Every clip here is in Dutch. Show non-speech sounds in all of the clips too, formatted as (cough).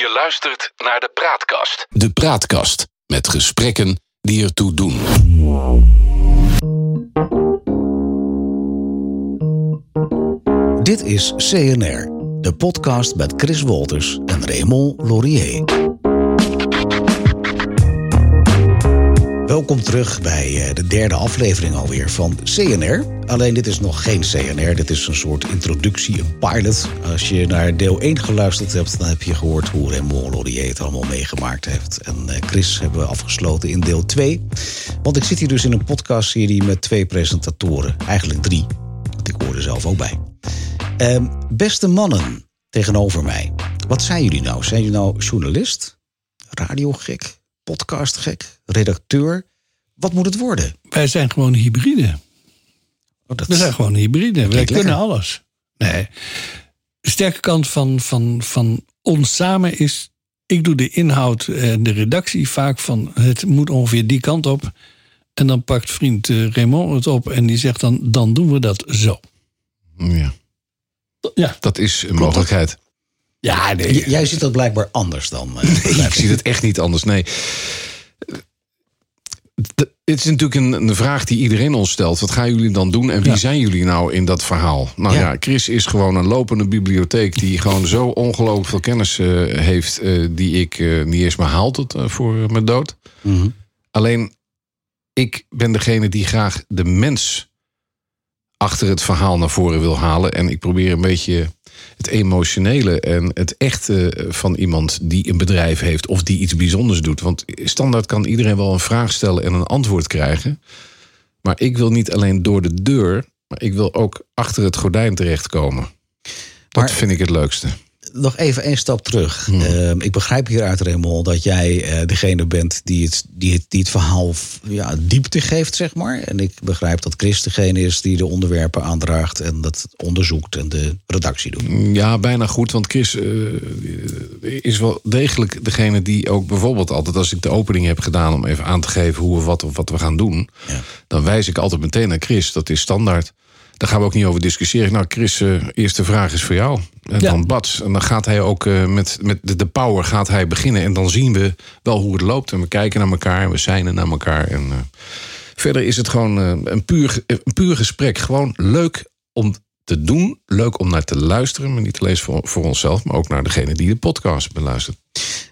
Je luistert naar de Praatkast. De Praatkast met gesprekken die ertoe doen. Dit is CNR, de podcast met Chris Wolters en Raymond Laurier. Welkom terug bij eh, de derde aflevering alweer van CNR. Alleen dit is nog geen CNR, dit is een soort introductie, een pilot. Als je naar deel 1 geluisterd hebt, dan heb je gehoord hoe Raymond Laurier het allemaal meegemaakt heeft. En eh, Chris hebben we afgesloten in deel 2. Want ik zit hier dus in een podcastserie met twee presentatoren, eigenlijk drie. Want ik hoor er zelf ook bij. Ehm, beste mannen tegenover mij, wat zijn jullie nou? Zijn jullie nou journalist, radiogek, podcastgek, redacteur? Wat moet het worden? Wij zijn gewoon hybride. Oh, dat- We zijn gewoon hybride. Wij kunnen lekker. alles. Nee. De sterke kant van, van, van ons samen is... ik doe de inhoud en de redactie vaak van... het moet ongeveer die kant op. En dan pakt vriend eh, Raymond het op en die zegt dan... dan doen we dat zo. Ja, Ja, dat is een mogelijkheid. Ja nee. Jij ziet dat blijkbaar anders dan. eh, Ik zie het echt niet anders. Nee. Het is natuurlijk een, een vraag die iedereen ons stelt. Wat gaan jullie dan doen en wie Ja. zijn jullie nou in dat verhaal? Nou Ja. ja. Chris is gewoon een lopende bibliotheek die gewoon zo ongelooflijk veel kennis eh, heeft, eh, die ik niet eens meer haal tot voor mijn dood. Mhm. Alleen, ik ben degene die graag de mens achter het verhaal naar voren wil halen. En ik probeer een beetje het emotionele en het echte van iemand die een bedrijf heeft of die iets bijzonders doet. Want standaard kan iedereen wel een vraag stellen en een antwoord krijgen. Maar ik wil niet alleen door de deur, maar ik wil ook achter het gordijn terechtkomen. Dat Maar- vind ik het leukste. Nog even één stap terug. Hmm. Ehm, ik begrijp hieruit, Raymond, dat jij eh, degene bent die het, die het, die het verhaal ja, diepte geeft, zeg maar. En ik begrijp dat Chris degene is die de onderwerpen aandraagt en dat onderzoekt en de redactie doet. Ja, bijna goed. Want Chris eh, is wel degelijk degene die ook bijvoorbeeld altijd... als ik de opening heb gedaan om even aan te geven hoe we wat of wat we gaan doen... Ja. dan wijs ik altijd meteen naar Chris. Dat is standaard. Daar gaan we ook niet over discussiëren. Nou, Chris, eh, eerste vraag is voor jou. En Ja. dan Bats. En dan gaat hij ook eh, met, met de, de power gaat hij beginnen. En dan zien we wel hoe het loopt. En we kijken naar elkaar en we zijn naar elkaar. En eh, verder is het gewoon eh, een, puur, een puur gesprek. Gewoon leuk om te doen. Leuk om naar te luisteren. Maar niet alleen voor, voor onszelf, maar ook naar degene die de podcast beluistert.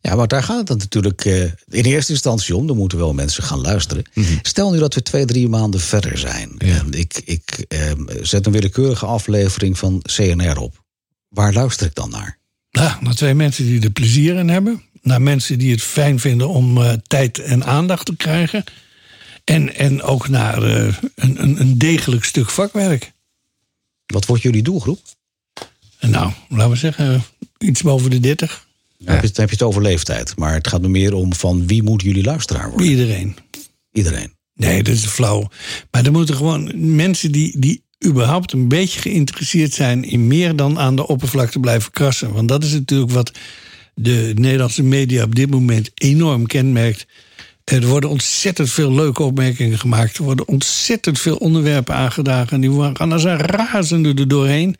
Ja, maar daar gaat het natuurlijk in eerste instantie om. Er moeten wel mensen gaan luisteren. Stel nu dat we twee, drie maanden verder zijn. Mhm. Ja. Ik, ik ehm, zet een willekeurige aflevering van CNR op. Waar luister ik dan naar? Nou, naar twee mensen die er plezier in hebben. Naar mensen die het fijn vinden om eh, tijd en aandacht te krijgen. En, en ook naar eh, een, een, een degelijk stuk vakwerk. Wat wordt jullie doelgroep? Nou, laten we zeggen, iets boven de 30. Dan heb je, dan heb je het over leeftijd. Maar het gaat me meer om van wie moet jullie luisteraar worden? Iedereen. Iedereen. Nee, dat is flauw. Maar er moeten gewoon mensen die, die überhaupt een beetje geïnteresseerd zijn in meer dan aan de oppervlakte blijven krassen. Want dat is natuurlijk wat de Nederlandse media op dit moment enorm kenmerkt. Er worden ontzettend veel leuke opmerkingen gemaakt. Er worden ontzettend veel onderwerpen aangedragen. En die gaan als een razende er doorheen.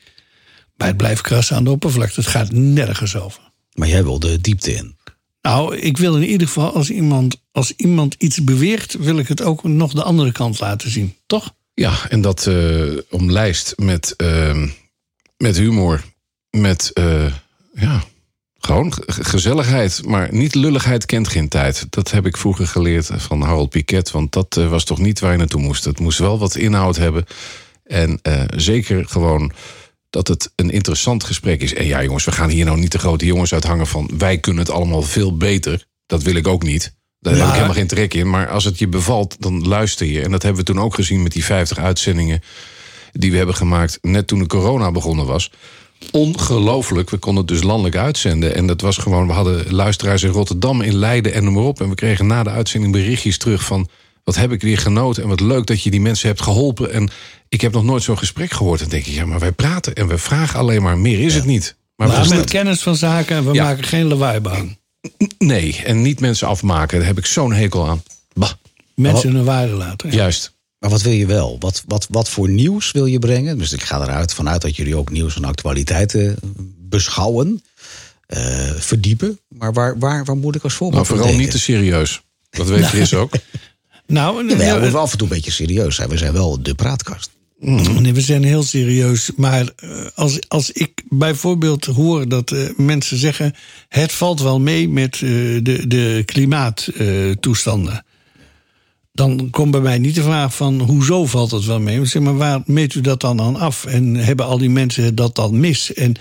Maar het blijft krassen aan de oppervlakte. Het gaat nergens over. Maar jij wil de diepte in. Nou, ik wil in ieder geval als iemand, als iemand iets beweert, wil ik het ook nog de andere kant laten zien. Toch? Ja, en dat eh, omlijst met, eh, met humor, met eh, ja, gewoon ge- gezelligheid. Maar niet lulligheid kent geen tijd. Dat heb ik vroeger geleerd van Harold Piquet. Want dat eh, was toch niet waar je naartoe moest. Het moest wel wat inhoud hebben. En zeker gewoon dat het een interessant gesprek is. En ja, jongens, we gaan hier nou niet de grote jongens uithangen van... wij kunnen het allemaal veel beter. Dat wil ik ook niet. Daar heb ik helemaal geen trek in. Maar als het je bevalt, dan luister je. En dat hebben we toen ook gezien met die 50 uitzendingen... die we hebben gemaakt net toen de corona begonnen was. Ongelooflijk. We konden het dus landelijk uitzenden. En dat was gewoon... we hadden luisteraars in Rotterdam, in Leiden en noem maar op. En we kregen na de uitzending berichtjes terug van... wat heb ik weer genoten en wat leuk dat je die mensen hebt geholpen. En ik heb nog nooit zo'n gesprek gehoord. En denk ik, ja, maar wij praten en we vragen alleen maar... meer is het niet. Maar Maar met kennis van zaken en we Ja. maken geen lawaai bang. het. Nee, en niet mensen afmaken. Daar heb ik zo'n hekel aan. Bah, Mensen hun waarde laten. juist. Maar wat wil je wel? Wat, wat, wat voor nieuws wil je brengen? Dus ik ga eruit vanuit dat jullie ook nieuws en actualiteiten beschouwen, eh, verdiepen. Maar waar, waar, waar moet ik als voorbeeld Nou, vooral niet te serieus. Dat weet Chris (laughs) ook. Nou, Jawel, we eh, moeten af en toe een beetje serieus zijn. We zijn wel de praatkast. Nee, we zijn heel serieus. Maar eh, als, als ik bijvoorbeeld hoor dat eh, mensen zeggen... het valt wel mee met eh, de, de klimaattoestanden... dan komt bij mij niet de vraag van hoezo valt het wel mee. Maar zeg maar, waar meet u dat dan aan af? En hebben al die mensen dat dan mis? En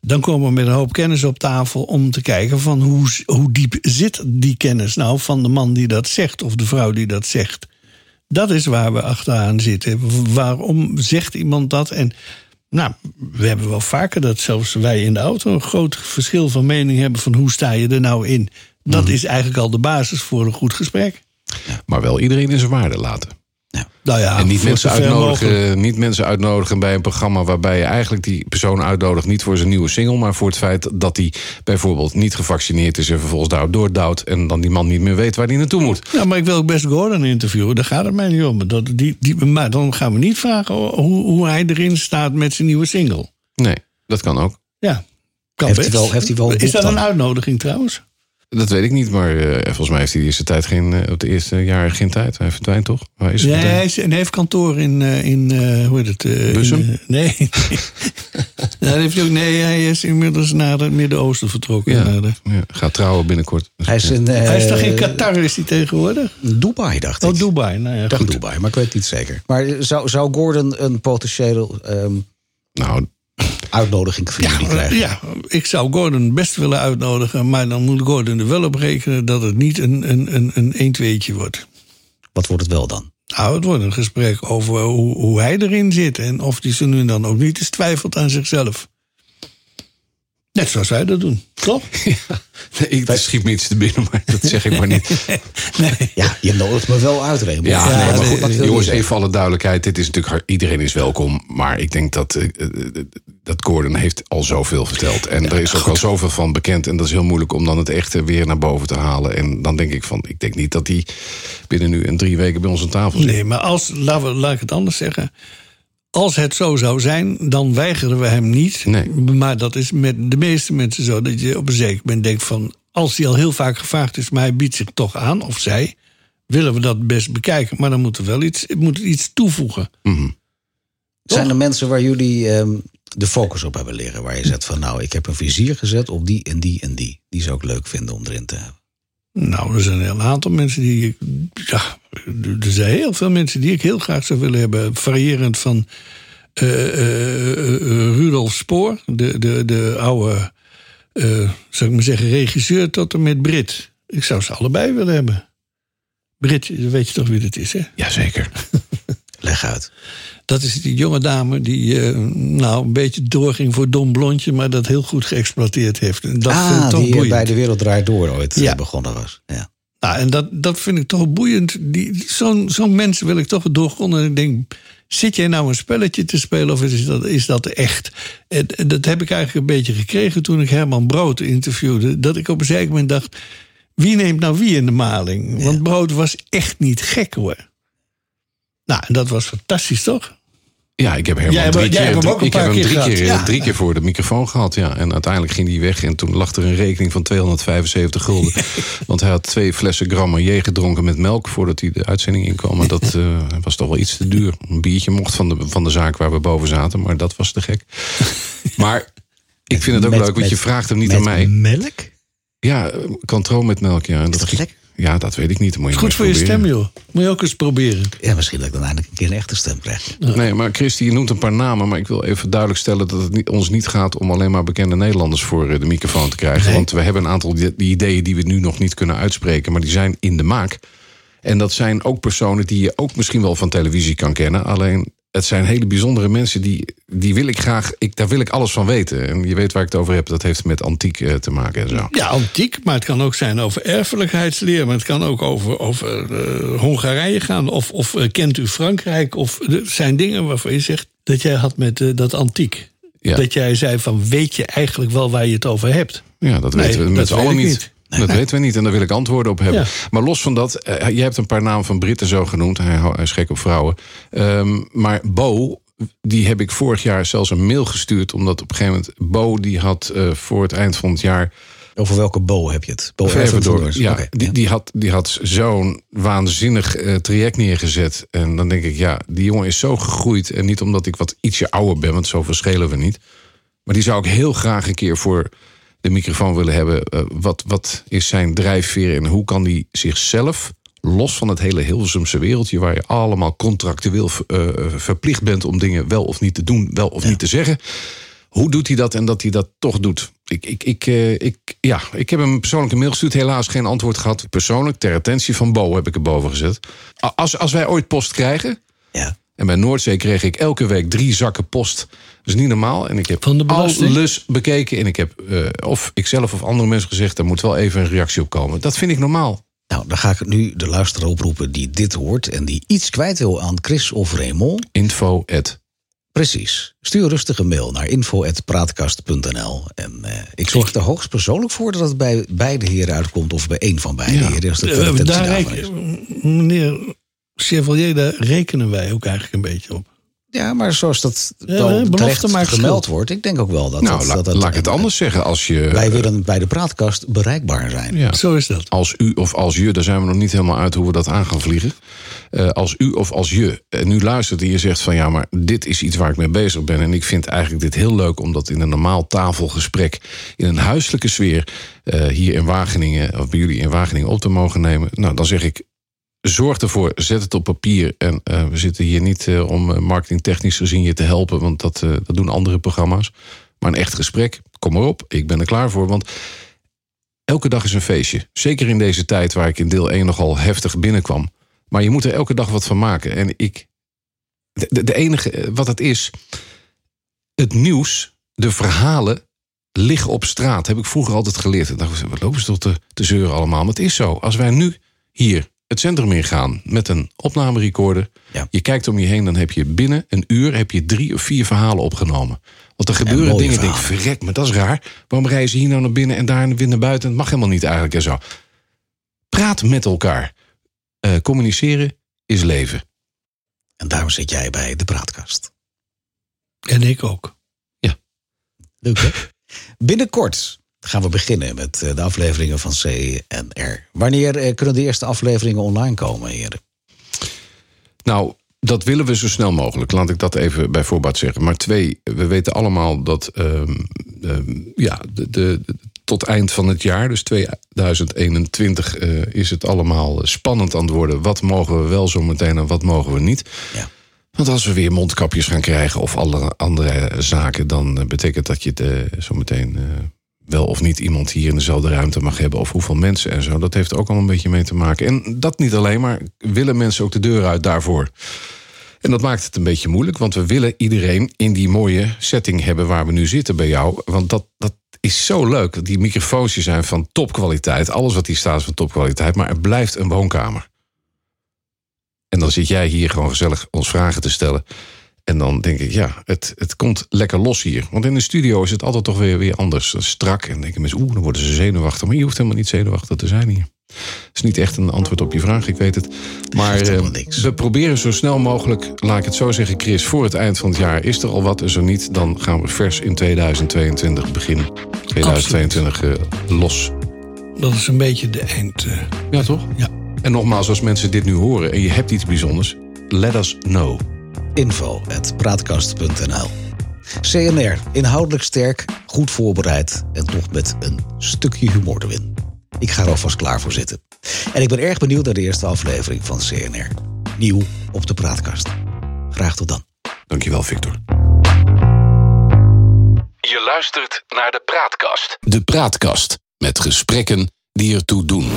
dan komen we met een hoop kennis op tafel om te kijken van hoe, hoe diep zit die kennis nou van de man die dat zegt of de vrouw die dat zegt. Dat is waar we achteraan zitten. Waarom zegt iemand dat? En nou, we hebben wel vaker dat zelfs wij in de auto een groot verschil van mening hebben van hoe sta je er nou in. Dat is eigenlijk al de basis voor een goed gesprek. Maar wel iedereen in zijn waarde laten. Nou ja, en niet voor mensen, mogelijk. uitnodigen, niet mensen uitnodigen bij een programma waarbij je eigenlijk die persoon uitnodigt. Niet voor zijn nieuwe single, maar voor het feit dat hij bijvoorbeeld niet gevaccineerd is en vervolgens daarop doordouwt. En dan die man niet meer weet waar hij naartoe moet. Ja, maar ik wil ook best Gordon interviewen. Daar gaat het mij niet om. Dat, die, die, maar dan gaan we niet vragen hoe, hoe hij erin staat met zijn nieuwe single. Nee, dat kan ook. Ja, kan Heeft best. hij wel- heeft hij wel Is dat boek een dan? uitnodiging trouwens? Dat weet ik niet, maar eh, volgens mij heeft hij de eerste tijd geen, eh, op de eerste jaren geen tijd. Hij verdwijnt toch? Waar is hij Nee, hij, is, hij heeft kantoor in, eh, in eh, hoe heet het? eh, Bussum? nee. (laughs) nee, dat heeft hij ook, nee, hij is inmiddels naar het Midden-Oosten vertrokken. Ja, Naar de- ja, gaat trouwen binnenkort. Hij is eh, hij is toch in Qatar, is hij tegenwoordig? Dubai, dacht ik. Oh, Dubai. Nou ja, Ik dacht goed. Dubai, maar ik weet het niet zeker. Maar zou, zou Gordon een potentiële ehm, Nou, uitnodiging voor jullie Ja, krijgen? ja, ik zou Gordon best willen uitnodigen, maar dan moet Gordon er wel op rekenen dat het niet een, een, een, een 1 2 wordt. Wat wordt het wel dan? Nou, het wordt een gesprek over hoe, hoe hij erin zit en of hij zo nu en dan ook niet eens twijfelt aan zichzelf. Net zoals wij dat doen, toch? (laughs) nee, ik er schiet me iets te binnen, maar dat zeg ik maar niet. (laughs) Nee. Ja, je nodigt me wel uit, Raymond. Ja, Ja, nee, maar goed, jongens, even alle duidelijkheid. Dit is natuurlijk, iedereen is welkom. Maar ik denk dat, eh, eh, dat Gordon heeft al zoveel verteld. En er is ook al zoveel van bekend. En dat is heel moeilijk om dan het echte weer naar boven te halen. En dan denk ik van, ik denk niet dat hij binnen nu en drie weken bij ons aan tafel zit. Nee, maar als, laten we, laat ik het anders zeggen. Als het zo zou zijn, dan weigeren we hem niet. Nee. Maar dat is met de meeste mensen zo dat je op een zeker moment denkt van... als hij al heel vaak gevraagd is, maar hij biedt zich toch aan, of zij... willen we dat best bekijken. Maar dan moet er wel iets, moet iets toevoegen. Zijn er mensen waar jullie ehm, de focus op hebben leren? Waar je zegt van, nou, ik heb een vizier gezet op die en die en die. Die zou ik leuk vinden om erin te hebben. Nou, er zijn een heel aantal mensen die... ik- Ja, er zijn heel veel mensen die ik heel graag zou willen hebben. Variërend van eh, eh, eh, Rudolf Spoor, de, de, de oude, zou ik maar zeggen, regisseur, tot en met Brit. Ik zou ze allebei willen hebben. Brit, weet je toch wie dat is, hè? Jazeker. Leg uit. Dat is die jonge dame die eh, nou een beetje doorging voor dom blondje, maar dat heel goed geëxploiteerd heeft. En dat vind ik ah, toch die eh, boeiend. bij De Wereld Draait Door ooit eh, Ja. begonnen was. Ja. Nou, en dat, dat vind ik toch boeiend. Die- Zo'n zo'n mensen wil ik toch doorgronden. En ik denk, zit jij nou een spelletje te spelen of is dat, is dat echt? En, en dat heb ik eigenlijk een beetje gekregen toen ik Herman Brood interviewde. Dat ik op een zeker moment dacht, wie neemt nou wie in de maling? Want Brood was echt niet gek hoor. Nou, en dat was fantastisch toch? Ja, ik heb Herman hebt- drie keer, hem ook een ik heb hem keer drie keer, ja. drie keer voor de microfoon gehad. Ja. En uiteindelijk ging hij weg en toen lag er een rekening van 275 gulden. Want hij had twee flessen Grammar gedronken met melk voordat hij de uitzending inkwam. Dat (laughs) eh, was toch wel iets te duur. Een biertje mocht van de, van de zaak waar we boven zaten, maar dat was te gek. (laughs) Maar ik vind het ook Met- leuk, want met- je vraagt hem niet aan mij. melk? Ja, Cantro met melk, ja. En dat ging- lekker? Ja, dat weet ik niet. Moet je Goed voor je stem joh. Moet je ook eens proberen. Ja, misschien dat ik dan eindelijk een keer een echte stem krijg. Nee, maar Christy, je noemt een paar namen. Maar ik wil even duidelijk stellen dat het niet, ons niet gaat om alleen maar bekende Nederlanders voor eh, de microfoon te krijgen. Want we hebben een aantal die, die ideeën die we nu nog niet kunnen uitspreken. Maar die zijn in de maak. En dat zijn ook personen die je ook misschien wel van televisie kan kennen. Alleen het zijn hele bijzondere mensen die, die wil ik graag. Ik, daar wil ik alles van weten. En je weet waar ik het over heb. Dat heeft met antiek eh, te maken en zo. Ja, antiek, maar het kan ook zijn over erfelijkheidsleer. Maar het kan ook over, over eh, Hongarije gaan. Of, of eh, kent u Frankrijk? Of er zijn dingen waarvan je zegt dat jij had met dat antiek. Ja. Dat jij zei van weet je eigenlijk wel waar je het over hebt? Ja, dat Nee, weten we met z'n allen niet. Dat weten we niet en daar wil ik antwoorden op hebben. Ja. Maar los van dat, eh, je hebt een paar namen van Britten zo genoemd. Hij, hij is gek op vrouwen. Ehm, maar Bo, die heb ik vorig jaar zelfs een mail gestuurd. Omdat op een gegeven moment Bo, die had eh, voor het eind van het jaar... Over welke Bo heb je het? Bo ja, die, die had, die had zo'n waanzinnig eh, traject neergezet. En dan denk ik, ja, die jongen is zo gegroeid. En niet omdat ik wat ietsje ouder ben, want zo verschillen we niet. Maar die zou ik heel graag een keer voor de microfoon willen hebben. Eh, wat, wat is zijn drijfveer en hoe kan die zichzelf, los van het hele Hilversumse wereldje... waar je allemaal contractueel eh, verplicht bent om dingen wel of niet te doen, wel of niet te zeggen... Hoe doet hij dat en dat hij dat toch doet? Ik, ik, ik, eh, ik, ja, ik heb hem persoonlijk een mail gestuurd. Helaas geen antwoord gehad. Persoonlijk, ter attentie van Bo heb ik erboven gezet. A- Als, als wij ooit post krijgen... Ja. En bij Noordzee kreeg ik elke week drie zakken post. Dat is niet normaal. En ik heb Van de belasting? alles bekeken. En ik heb eh, of ikzelf of andere mensen gezegd... daar moet wel even een reactie op komen. Dat vind ik normaal. Nou, dan ga ik nu de luisteraar oproepen die dit hoort... en die iets kwijt wil aan Chris of Raymond. Info at. Precies. Stuur rustig een mail naar info.praatkast.nl. En eh, ik zorg er hoogstpersoonlijk voor dat het bij beide heren uitkomt... of bij één van beide Ja. heren. Als de attentie daar reken- is. meneer Chevalier, daar rekenen wij ook eigenlijk een beetje op. Ja, maar zoals dat Ja, terecht maakt gemeld schuld. wordt... ik denk ook wel dat... Nou, dat, dat, dat- laat ik het anders zeggen. Als je, Wij willen bij de praatkast bereikbaar zijn. ja, Zo is dat. als u of als je, daar zijn we nog niet helemaal uit hoe we dat aan gaan vliegen. Eh, als u of als je en nu luistert en je zegt van ja, maar dit is iets waar ik mee bezig ben. En ik vind eigenlijk dit heel leuk om dat in een normaal tafelgesprek, in een huiselijke sfeer, eh, hier in Wageningen, of bij jullie in Wageningen op te mogen nemen. Nou, dan zeg ik. Zorg ervoor, zet het op papier. En eh, we zitten hier niet eh, om eh, marketingtechnisch gezien je te helpen, want dat, dat doen andere programma's. Maar een echt gesprek, kom maar op, ik ben er klaar voor. Want elke dag is een feestje. Zeker in deze tijd waar ik in deel 1 nogal heftig binnenkwam. Maar je moet er elke dag wat van maken. En ik. De, de- enige wat het is. Het nieuws, de verhalen. liggen op straat. Heb ik vroeger altijd geleerd. En dacht wat lopen ze toch te, te zeuren allemaal? Maar het is zo. Als wij nu hier het centrum ingaan met een opnamerecorder. Ja. Je kijkt om je heen, dan heb je binnen een uur heb je drie of vier verhalen opgenomen. Want er gebeuren dingen. Ik denk, verhalen. verrek, maar dat is raar. Waarom reizen ze hier nou naar binnen en daar weer naar buiten? Het mag helemaal niet eigenlijk en zo. Praat met elkaar. Eh, communiceren is leven. En daarom zit jij bij de praatkast. En ik ook. Leuk hè? Binnenkort gaan we beginnen met eh, de afleveringen van CNR. Wanneer eh, kunnen de eerste afleveringen online komen, heren? Nou, dat willen we zo snel mogelijk. Laat ik dat even bij voorbaat zeggen. Maar twee, we weten allemaal dat ehm, ehm, ja, de, de, de- tot eind van het jaar, dus 2021, eh, is het allemaal spannend aan het worden. Wat mogen we wel zo meteen en wat mogen we niet? Ja. Want als we weer mondkapjes gaan krijgen of alle andere zaken, dan betekent dat je de, zo meteen wel of niet iemand hier in dezelfde ruimte mag hebben. Of hoeveel mensen en zo. Dat heeft ook al een beetje mee te maken. En dat niet alleen, maar willen mensen ook de deur uit daarvoor. En dat maakt het een beetje moeilijk, want we willen iedereen in die mooie setting hebben waar we nu zitten bij jou. Want dat, dat is zo leuk. Die microfoons zijn van topkwaliteit. Alles wat hier staat is van topkwaliteit, maar er blijft een woonkamer. En dan zit jij hier gewoon gezellig ons vragen te stellen. En dan denk ik, ja, het, het komt lekker los hier. Want in de studio is het altijd toch weer, weer anders. Strak. En dan denken mensen, oeh, dan worden ze zenuwachtig. Maar je hoeft helemaal niet zenuwachtig te zijn hier. Het is niet echt een antwoord op je vraag, ik weet het. Maar eh, niks. we proberen zo snel mogelijk, laat ik het zo zeggen, Chris, voor het eind van het jaar is er al wat. En zo niet, dan gaan we vers in 2022 beginnen. 2022 eh, los. Dat is een beetje de eind. eh. Ja, toch? Ja. En nogmaals, als mensen dit nu horen en je hebt iets bijzonders, let us know. info.praatkast.nl CNR, inhoudelijk sterk, goed voorbereid en toch met een stukje humor erin. Ik ga er alvast klaar voor zitten. En ik ben erg benieuwd naar de eerste aflevering van CNR. Nieuw op de praatkast. Graag tot dan. Dankjewel, Victor. Je luistert naar de Praatkast. De Praatkast. Met gesprekken die ertoe doen.